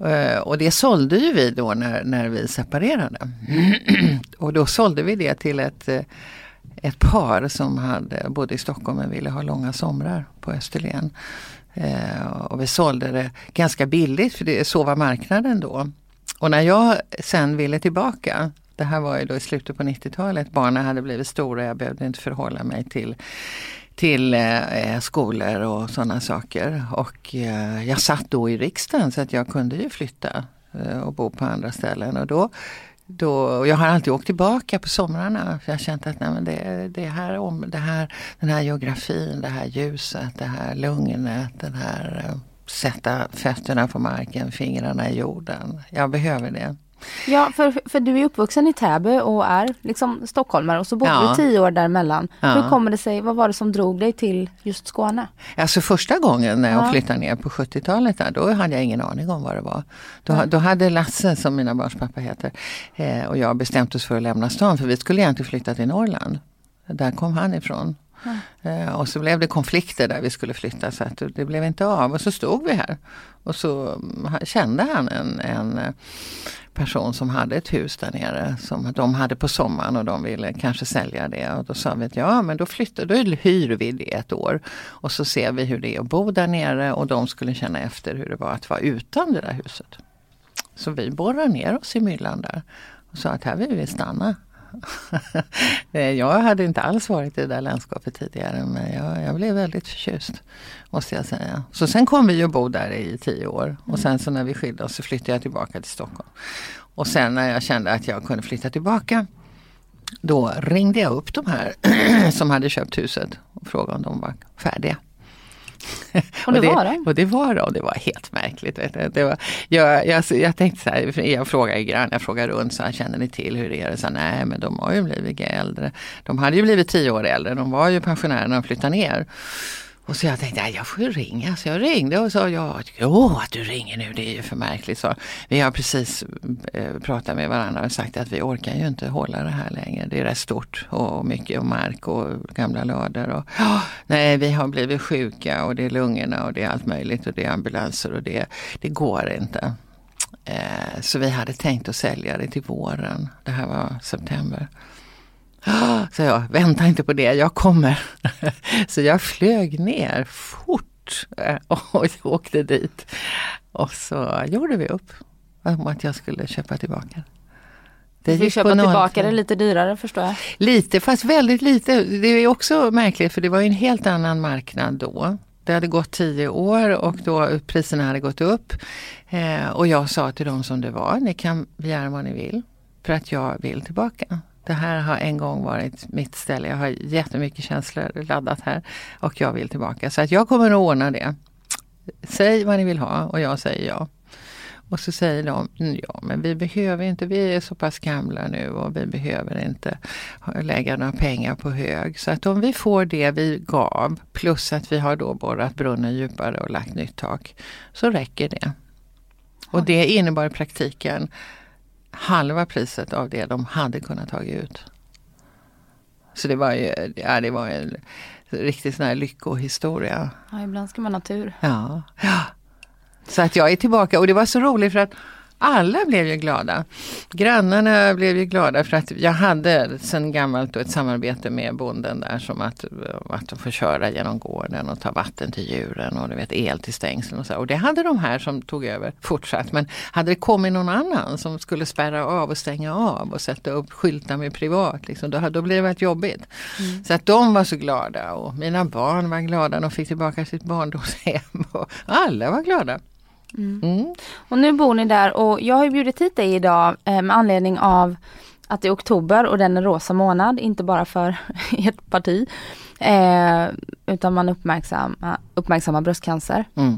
Uh, och det sålde ju vi då när, när vi separerade. och då sålde vi det till ett uh, ett par som hade, bodde i Stockholm men ville ha långa somrar på Österlen. Eh, och vi sålde det ganska billigt för det, så var marknaden då. Och när jag sen ville tillbaka, det här var ju då i slutet på 90-talet, barnen hade blivit stora, jag behövde inte förhålla mig till till eh, skolor och sådana saker. Och eh, jag satt då i riksdagen så att jag kunde ju flytta eh, och bo på andra ställen. Och då, då, jag har alltid åkt tillbaka på somrarna. För jag har känt att nej, men det, det, här, om, det här, den här geografin, det här ljuset, det här lugnet, den här eh, sätta fötterna på marken, fingrarna i jorden. Jag behöver det. Ja, för, för du är uppvuxen i Täby och är liksom stockholmare och så bodde Ja. du tio år däremellan. Ja. Hur kommer det sig, vad var det som drog dig till just Skåne? Alltså första gången när jag Ja. flyttade ner på 70-talet där, då hade jag ingen aning om vad det var. Då, Nej. då hade Lasse, som mina barns pappa heter, eh, och jag bestämt oss för att lämna stan för vi skulle egentligen flytta till Norrland. Där kom han ifrån. Eh, och så blev det konflikter där vi skulle flytta så att det blev inte av. Och så stod vi här. Och så mm, kände han en, en eh, person som hade ett hus där nere som de hade på sommaren och de ville kanske sälja det. Och då sa vi att ja men då flyttar, då hyr vi det ett år. Och så ser vi hur det är att bo där nere och de skulle känna efter hur det var att vara utan det där huset. Så vi borrade ner oss i myllan där och sa att här vill vi stanna. Eh, jag hade inte alls varit i det där landskapet tidigare men jag, jag blev väldigt förtjust. Måste jag säga. Så sen kom vi ju bo där i tio år och sen så när vi skilde oss så flyttade jag tillbaka till Stockholm. Och sen när jag kände att jag kunde flytta tillbaka då ringde jag upp de här som hade köpt huset och frågade om de var färdiga. Och det var de? Och det var de. Det var helt märkligt. Det var, jag, jag, jag tänkte så här, jag frågade grann, jag frågade runt, så här, känner ni till hur det är? Så, nej men de har ju blivit äldre. De hade ju blivit tio år äldre, de var ju pensionärer när de flyttade ner. Och så jag tänkte, nej, jag får ju ringa. Så jag ringde och sa, ja, åh, att du ringer nu, det är ju för märkligt. Så vi har precis eh, pratat med varandra och sagt att vi orkar ju inte hålla det här längre. Det är rätt stort och mycket och mark och gamla lador. Och, nej, vi har blivit sjuka och det är lungorna och det är allt möjligt och det är ambulanser och det, det går inte. Eh, så vi hade tänkt att sälja det till våren. Det här var september. Så jag, vänta inte på det, jag kommer. Så jag flög ner fort eh, och åkte dit. Och så gjorde vi upp om att jag skulle köpa tillbaka. Gick på köpa tillbaka det lite dyrare förstår jag. Lite, fast väldigt lite. Det är också märkligt för det var en helt annan marknad då. Det hade gått tio år och då priserna hade gått upp. Eh, och jag sa till dem som det var, ni kan begära vad ni vill. För att jag vill tillbaka. Det här har en gång varit mitt ställe. Jag har jättemycket känslor laddat här. Och jag vill tillbaka. Så att jag kommer att ordna det. Säg vad ni vill ha och jag säger ja. Och så säger de, "Mm, ja men vi behöver inte, vi är så pass gamla nu och vi behöver inte lägga några pengar på hög. Så att om vi får det vi gav plus att vi har då borrat brunnen djupare och lagt nytt tak så räcker det. Och det innebar i praktiken halva priset av det de hade kunnat ta ut. Så det var ju ja, det var en riktigt sån här lyckohistoria. Ja, ibland ska man ha tur. Ja. ja. Så att jag är tillbaka och det var så roligt för att alla blev ju glada. Grannarna blev ju glada för att jag hade sedan gammalt ett samarbete med bonden där som att, att får köra genom gården och ta vatten till djuren och du vet el till stängslen och så. Och det hade de här som tog över fortsatt. Men hade det kommit någon annan som skulle spärra av och stänga av och sätta upp skyltar med privat, liksom, då, hade- då blev det varit jobbigt. Så att de var så glada och mina barn var glada. De fick tillbaka sitt barndomshem och alla var glada. Mm. Och nu bor ni där och jag har ju bjudit hit dig idag eh, med anledning av att det är oktober och den är rosa månad, inte bara för ert parti. Eh, utan man uppmärksammar, uppmärksammar bröstcancer. Mm.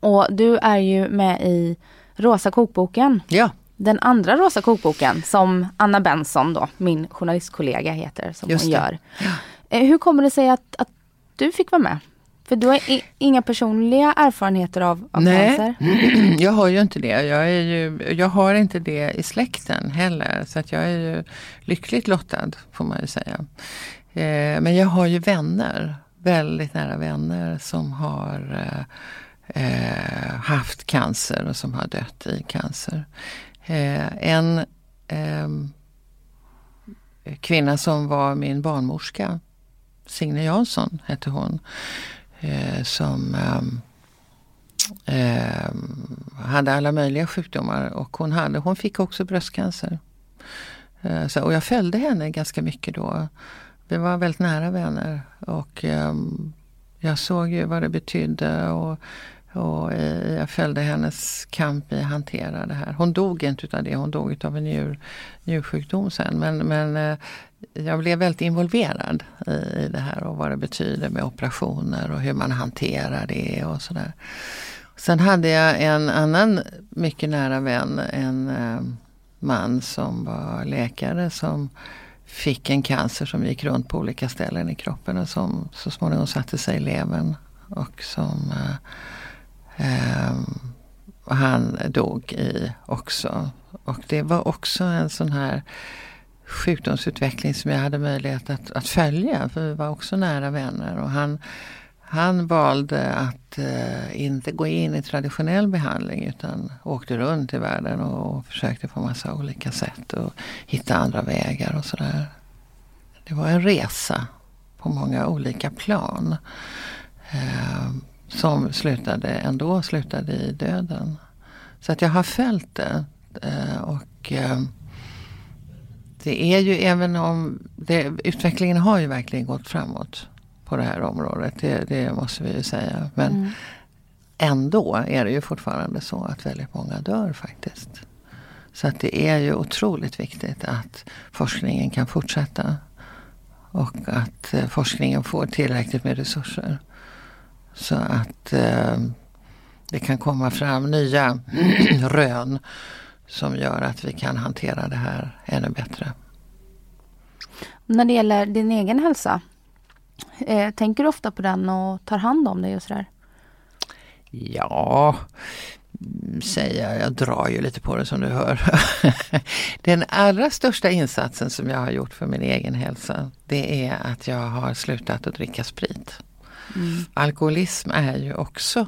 Och du är ju med i Rosa kokboken. Ja, Den andra rosa kokboken som Anna Benson då, min journalistkollega heter, som Just hon det. gör. Eh, hur kommer det sig att, att du fick vara med? För du har inga personliga erfarenheter av, av Nej. cancer. jag har ju inte det. Jag, är ju, jag har inte det i släkten heller. Så att jag är ju lyckligt lottad får man ju säga. Eh, men jag har ju vänner, väldigt nära vänner som har eh, eh, haft cancer och som har dött i cancer. Eh, en ehm, kvinna som var min barnmorska. Signe Jansson hette hon. Eh, som eh, hade alla möjliga sjukdomar och hon, hade, hon fick också bröstcancer. Eh, så, och jag följde henne ganska mycket då. Vi var väldigt nära vänner och ehm, jag såg ju vad det betydde och, och eh, jag följde hennes kamp i att hantera det här. Hon dog inte utav det, hon dog utav en njur, njursjukdom sen. Men, men eh, jag blev väldigt involverad i, i det här och vad det betyder med operationer och hur man hanterar det och sådär. Sen hade jag en annan mycket nära vän, en eh, man som var läkare som fick en cancer som gick runt på olika ställen i kroppen och som så småningom satte sig i levern. Och som eh, Ehm, han dog i också. Och det var också en sån här sjukdomsutveckling som jag hade möjlighet att, att följa. För vi var också nära vänner. Och han, han valde att eh, inte gå in i traditionell behandling utan åkte runt i världen och, och försökte på massa olika sätt och hitta andra vägar och sådär. Det var en resa på många olika plan. Eh, som slutade ändå slutade i döden. Så att jag har följt det. Eh, och eh, det är ju även om det, utvecklingen har ju verkligen gått framåt på det här området. Det, det måste vi ju säga. Men mm. ändå är det ju fortfarande så att väldigt många dör faktiskt. Så att det är ju otroligt viktigt att forskningen kan fortsätta. Och att eh, forskningen får tillräckligt med resurser. Så att eh, det kan komma fram nya rön som gör att vi kan hantera det här ännu bättre. När det gäller din egen hälsa, eh, tänker du ofta på den och tar hand om dig och sådär? Ja, säger jag. Jag drar ju lite på det som du hör. Den allra största insatsen som jag har gjort för min egen hälsa det är att jag har slutat att dricka sprit. Mm. Alkoholism är ju också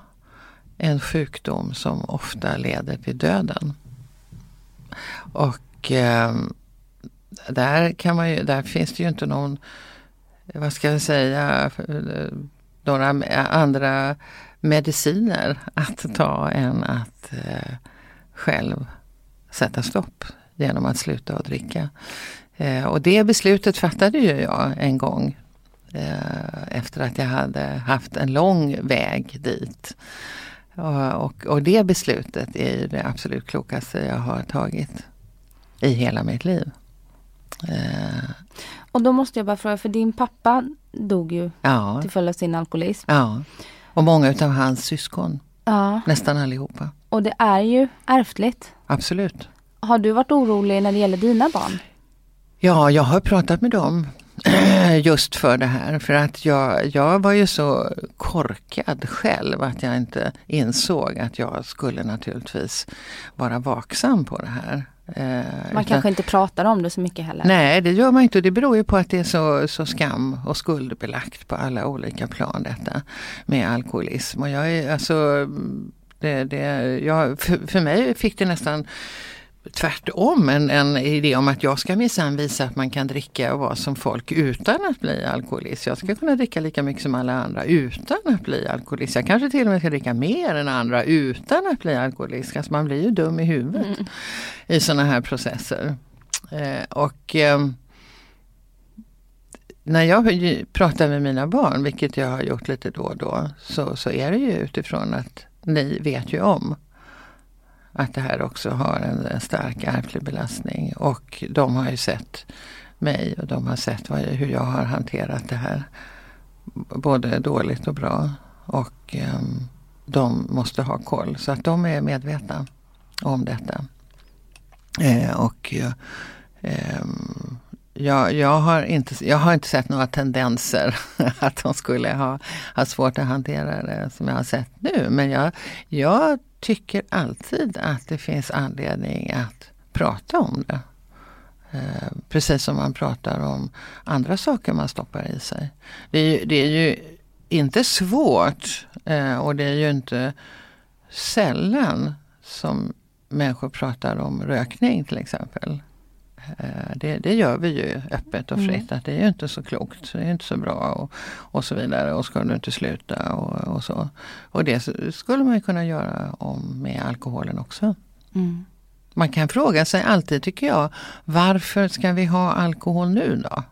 en sjukdom som ofta leder till döden. Och eh, där, kan man ju, där finns det ju inte någon, vad ska jag säga, några andra mediciner att ta än att eh, själv sätta stopp genom att sluta att dricka. Eh, och det beslutet fattade ju jag en gång efter att jag hade haft en lång väg dit. Och, och, och det beslutet är det absolut klokaste jag har tagit i hela mitt liv. Eh. Och då måste jag bara fråga, för din pappa dog ju ja. till följd av sin alkoholism. Ja, och många utav hans syskon. Ja. Nästan allihopa. Och det är ju ärftligt. Absolut. Har du varit orolig när det gäller dina barn? Ja, jag har pratat med dem just för det här. För att jag, jag var ju så korkad själv att jag inte insåg att jag skulle naturligtvis vara vaksam på det här. Eh, man kanske inte pratar om det så mycket heller? Nej det gör man inte. Det beror ju på att det är så, så skam och skuldbelagt på alla olika plan detta med alkoholism. Och jag är alltså det, det, jag, för, för mig fick det nästan tvärtom en, en idé om att jag ska minsann visa att man kan dricka och vara som folk utan att bli alkoholist. Jag ska kunna dricka lika mycket som alla andra utan att bli alkoholist. Jag kanske till och med ska dricka mer än andra utan att bli alkoholist. Alltså man blir ju dum i huvudet mm. i sådana här processer. Eh, och eh, när jag pratar med mina barn, vilket jag har gjort lite då och då, så, så är det ju utifrån att ni vet ju om att det här också har en, en stark ärftlig belastning. Och de har ju sett mig och de har sett vad, hur jag har hanterat det här. Både dåligt och bra. Och um, de måste ha koll. Så att de är medvetna om detta. Eh, och eh, jag, jag, har inte, jag har inte sett några tendenser att de skulle ha, ha svårt att hantera det som jag har sett nu. Men jag, jag tycker alltid att det finns anledning att prata om det. Eh, precis som man pratar om andra saker man stoppar i sig. Det är ju, det är ju inte svårt eh, och det är ju inte sällan som människor pratar om rökning till exempel. Eh, det, det, gör vi ju öppet och fritt mm. att det är ju inte så klokt, det är inte så bra och, och så vidare och ska du inte sluta och, och så. Och det skulle man kunna göra om med alkoholen också. Mm. Man kan fråga sig alltid tycker jag, varför ska vi ha alkohol nu då?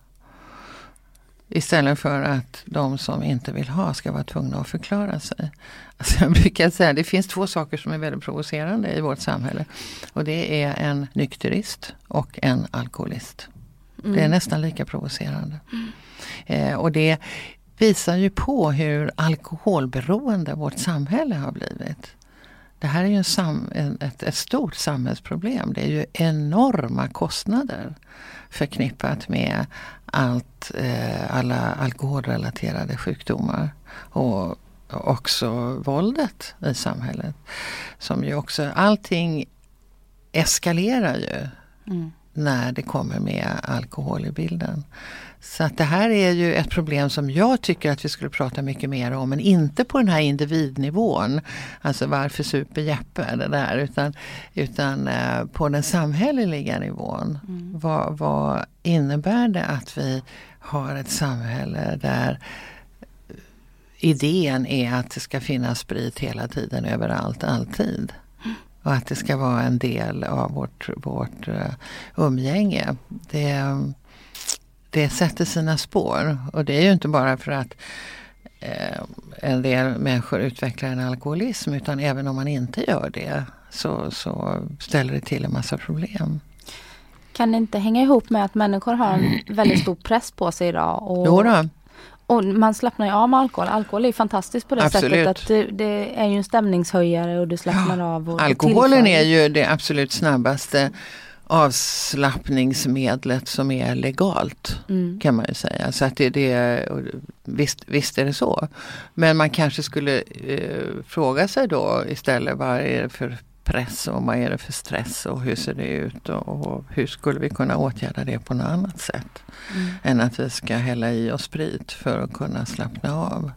Istället för att de som inte vill ha ska vara tvungna att förklara sig. Alltså jag brukar säga att det finns två saker som är väldigt provocerande i vårt samhälle. Och det är en nykterist och en alkoholist. Mm. Det är nästan lika provocerande. Mm. Eh, och det visar ju på hur alkoholberoende vårt samhälle har blivit. Det här är ju en sam, ett, ett stort samhällsproblem. Det är ju enorma kostnader förknippat med allt, eh, alla alkoholrelaterade sjukdomar. Och också våldet i samhället. Som ju också, allting eskalerar ju mm. när det kommer med alkohol i bilden. Så att det här är ju ett problem som jag tycker att vi skulle prata mycket mer om. Men inte på den här individnivån. Alltså varför super Jeppe det där. Utan, utan eh, på den samhälleliga nivån. Mm. Vad, vad innebär det att vi har ett samhälle där idén är att det ska finnas sprit hela tiden överallt, alltid. Och att det ska vara en del av vårt, vårt uh, umgänge. Det, det sätter sina spår. Och det är ju inte bara för att uh, en del människor utvecklar en alkoholism utan även om man inte gör det så, så ställer det till en massa problem. Kan det inte hänga ihop med att människor har en väldigt stor press på sig idag? Och jo då. Och man slappnar ju av med alkohol. Alkohol är fantastiskt på det absolut. sättet att det, det, är ju en stämningshöjare och du slappnar ja. av. Och Alkoholen är ju det absolut snabbaste avslappningsmedlet som är legalt. Mm. Kan man ju säga. Så att det, det, visst, visst är det så. Men man kanske skulle eh, fråga sig då istället vad är det för press och vad är det för stress och hur ser det ut och, och hur skulle vi kunna åtgärda det på något annat sätt. Mm. Än att vi ska hälla i oss sprit för att kunna slappna av.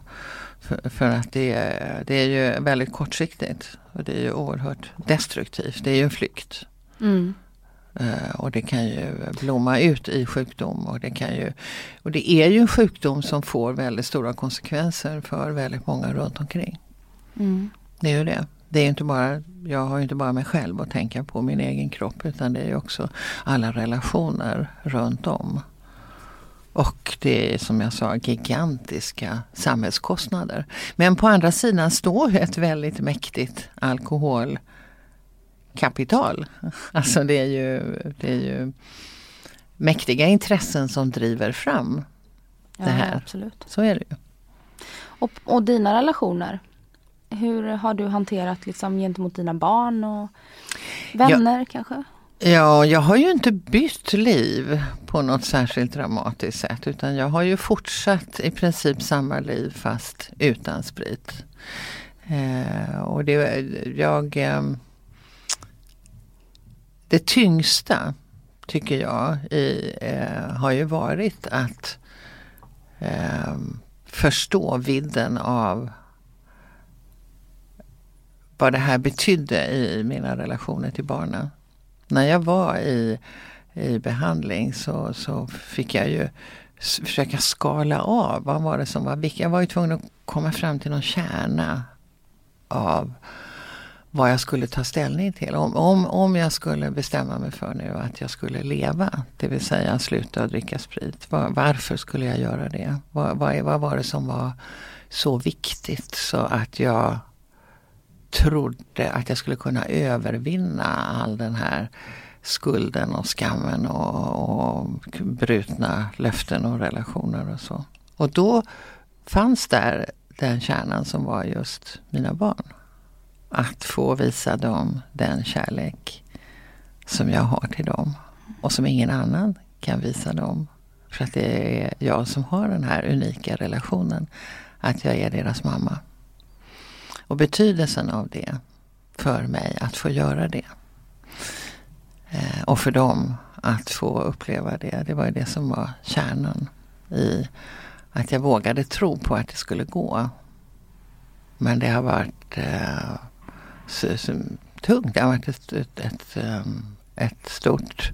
För, för, att det är, det är ju väldigt kortsiktigt och det är ju oerhört destruktivt. Det är ju en flykt. Mm. Uh, och det kan ju blomma ut i sjukdom. Och det, kan ju, och det är ju en sjukdom som får väldigt stora konsekvenser för väldigt många runt omkring. Mm. Det är ju det det är inte bara, jag har inte bara mig själv att tänka på, min egen kropp, utan det är också alla relationer runt om. Och det är som jag sa gigantiska samhällskostnader. Men på andra sidan står ett väldigt mäktigt alkoholkapital. Alltså det är ju, det är ju mäktiga intressen som driver fram det här. Ja, absolut. Så är det ju. Och, och dina relationer? Hur har du hanterat liksom gentemot dina barn och vänner ja, kanske? Ja, jag har ju inte bytt liv på något särskilt dramatiskt sätt utan jag har ju fortsatt i princip samma liv fast utan sprit. Eh, och det, jag, eh, det tyngsta tycker jag i, eh, har ju varit att eh, förstå vidden av vad det här betydde i mina relationer till barnen. När jag var i, i behandling så, så fick jag ju försöka skala av vad var det som var viktigt. Jag var ju tvungen att komma fram till någon kärna av vad jag skulle ta ställning till. Om, om, om jag skulle bestämma mig för nu att jag skulle leva, det vill säga sluta dricka sprit. Var, varför skulle jag göra det? Vad, vad, vad var det som var så viktigt så att jag trodde att jag skulle kunna övervinna all den här skulden och skammen och, och brutna löften och relationer och så. Och då fanns där den kärnan som var just mina barn. Att få visa dem den kärlek som jag har till dem och som ingen annan kan visa dem. För att det är jag som har den här unika relationen. Att jag är deras mamma. Och betydelsen av det för mig att få göra det. Eh, och för dem att få uppleva det. Det var ju det som var kärnan i att jag vågade tro på att det skulle gå. Men det har varit eh, tungt. Det har varit ett, ett, ett, ehm, ett stort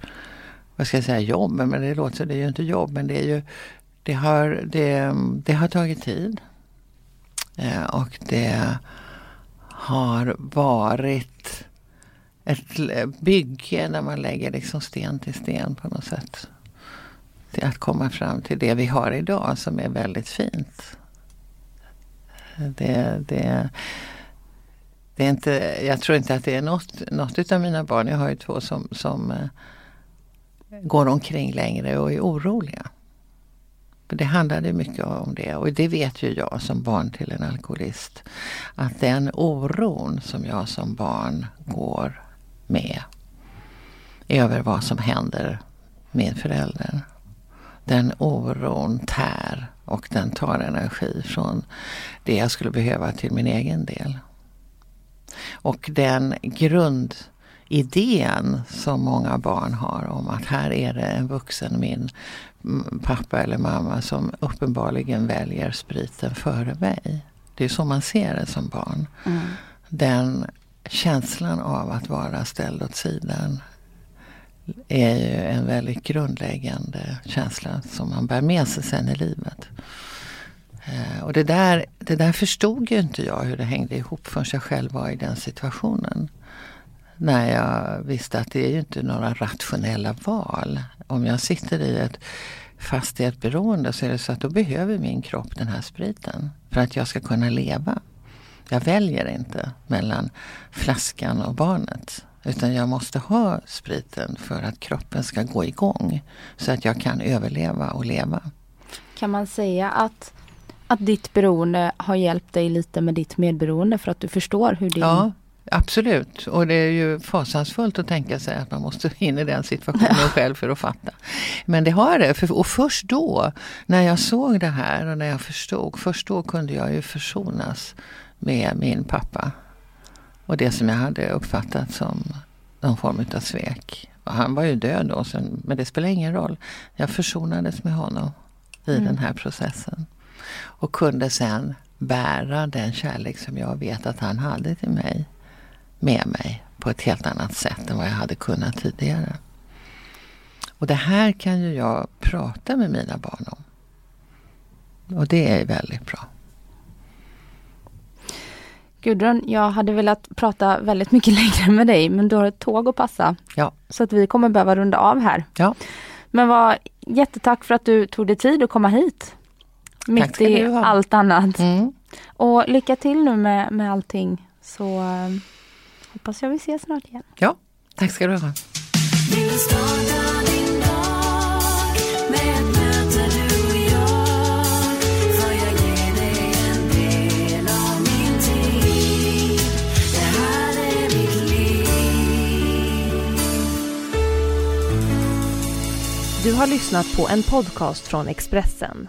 vad ska jag säga, jobb, men det låter det är ju inte jobb, men det är ju, det har, det, det har tagit tid. Eh, och det har varit ett bygge där man lägger liksom sten till sten på något sätt. Till att komma fram till det vi har idag som är väldigt fint. Eh, det, det, det är inte, jag tror inte att det är något, något av mina barn, jag har ju två som, som eh, går omkring längre och är oroliga. Det handlade mycket om det och det vet ju jag som barn till en alkoholist. Att den oron som jag som barn går med över vad som händer med föräldern. Den oron tär och den tar energi från det jag skulle behöva till min egen del. Och den grundidén som många barn har om att här är det en vuxen, min pappa eller mamma som uppenbarligen väljer spriten före mig. Det är så man ser det som barn. Mm. Den känslan av att vara ställd åt sidan är ju en väldigt grundläggande känsla som man bär med sig sen i livet. Eh, och det där, det där förstod ju inte jag hur det hängde ihop förrän jag själv var i den situationen. När jag visste att det är ju inte några rationella val. Om jag sitter i ett fast i ett beroende så är det så att då behöver min kropp den här spriten för att jag ska kunna leva. Jag väljer inte mellan flaskan och barnet. Utan jag måste ha spriten för att kroppen ska gå igång. Så att jag kan överleva och leva. Kan man säga att, att ditt beroende har hjälpt dig lite med ditt medberoende för att du förstår hur din... Ja, absolut. Och det är ju fasansfullt att tänka sig att man måste in i den situationen själv för att fatta. Men det har det. Och först då, när jag såg det här och när jag förstod, först då kunde jag ju försonas med min pappa. Och det som jag hade uppfattat som någon form av svek. Och han var ju död då, men det spelar ingen roll. Jag försonades med honom i mm. den här processen. Och kunde sen bära den kärlek som jag vet att han hade till mig med mig på ett helt annat sätt än vad jag hade kunnat tidigare. Och det här kan ju jag prata med mina barn om. Och det är väldigt bra. Gudrun, jag hade velat prata väldigt mycket längre med dig men du har ett tåg att passa. Ja. Så att vi kommer behöva runda av här. Ja. Men var jättetack för att du tog dig tid att komma hit. Mitt i allt annat. Mm. Och lycka till nu med, med allting. Så uh, hoppas jag vi ses snart igen. Ja, tack ska du ha. Du har lyssnat på en podcast från Expressen.